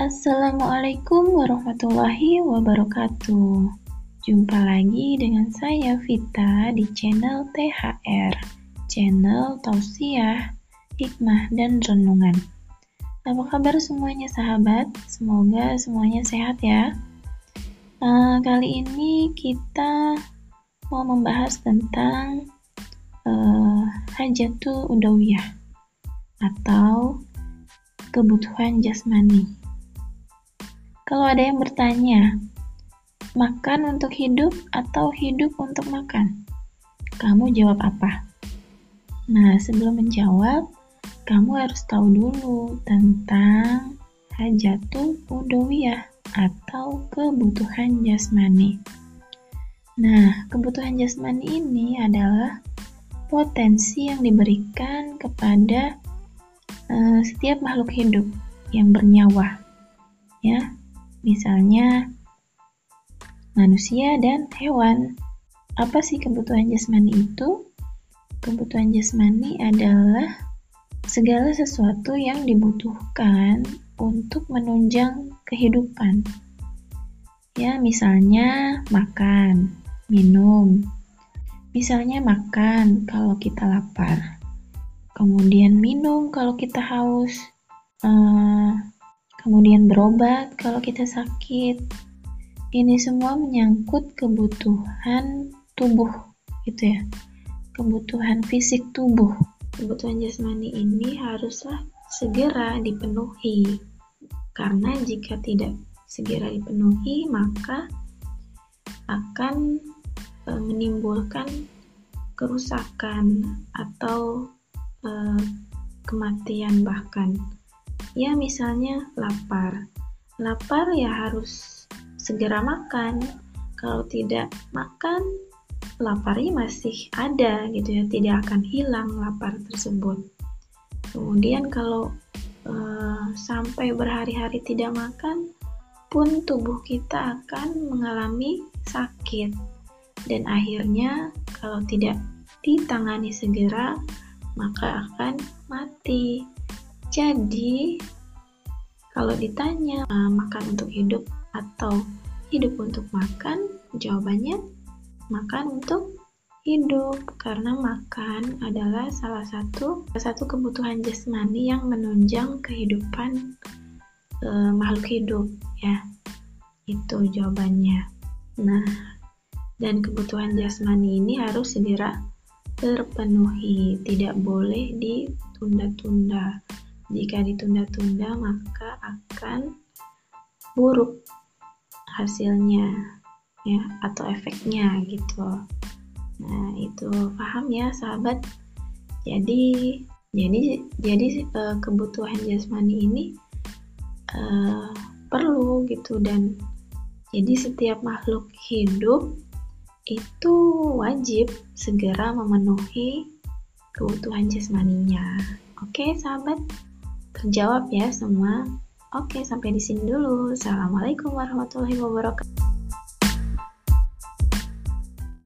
Assalamualaikum warahmatullahi wabarakatuh. Jumpa lagi dengan saya Vita di channel THR, channel tausiah, hikmah dan renungan. Apa kabar semuanya sahabat? Semoga semuanya sehat ya. Uh, kali ini kita mau membahas tentang uh, hajatul udawiyah atau kebutuhan jasmani. Kalau ada yang bertanya, makan untuk hidup atau hidup untuk makan? Kamu jawab apa? Nah, sebelum menjawab, kamu harus tahu dulu tentang hajatul udawiyah atau kebutuhan jasmani. Nah, kebutuhan jasmani ini adalah potensi yang diberikan kepada uh, setiap makhluk hidup yang bernyawa, ya, misalnya manusia dan hewan. Apa sih kebutuhan jasmani itu? Kebutuhan jasmani adalah segala sesuatu yang dibutuhkan untuk menunjang kehidupan. Ya, misalnya makan, minum. Misalnya makan kalau kita lapar. Kemudian minum kalau kita haus. Uh, kemudian berobat kalau kita sakit. Ini semua menyangkut kebutuhan tubuh, gitu ya. Kebutuhan fisik tubuh. Kebutuhan jasmani ini haruslah segera dipenuhi. Karena jika tidak segera dipenuhi, maka akan e, menimbulkan kerusakan atau e, kematian bahkan ya misalnya lapar. Lapar ya harus segera makan. Kalau tidak makan laparnya masih ada gitu ya tidak akan hilang lapar tersebut. Kemudian kalau uh, sampai berhari-hari tidak makan pun tubuh kita akan mengalami sakit. Dan akhirnya kalau tidak ditangani segera maka akan mati jadi, kalau ditanya uh, makan untuk hidup atau hidup untuk makan, jawabannya makan untuk hidup karena makan adalah salah satu salah satu kebutuhan jasmani yang menunjang kehidupan uh, makhluk hidup ya. Itu jawabannya. Nah, dan kebutuhan jasmani ini harus segera terpenuhi, tidak boleh ditunda-tunda. Jika ditunda-tunda, maka akan buruk hasilnya ya atau efeknya gitu. Nah, itu paham ya, sahabat. Jadi jadi jadi uh, kebutuhan jasmani ini uh, perlu gitu dan jadi setiap makhluk hidup itu wajib segera memenuhi kebutuhan jasmaninya. Oke, sahabat. Terjawab ya semua. Oke, sampai di sini dulu. Assalamualaikum warahmatullahi wabarakatuh.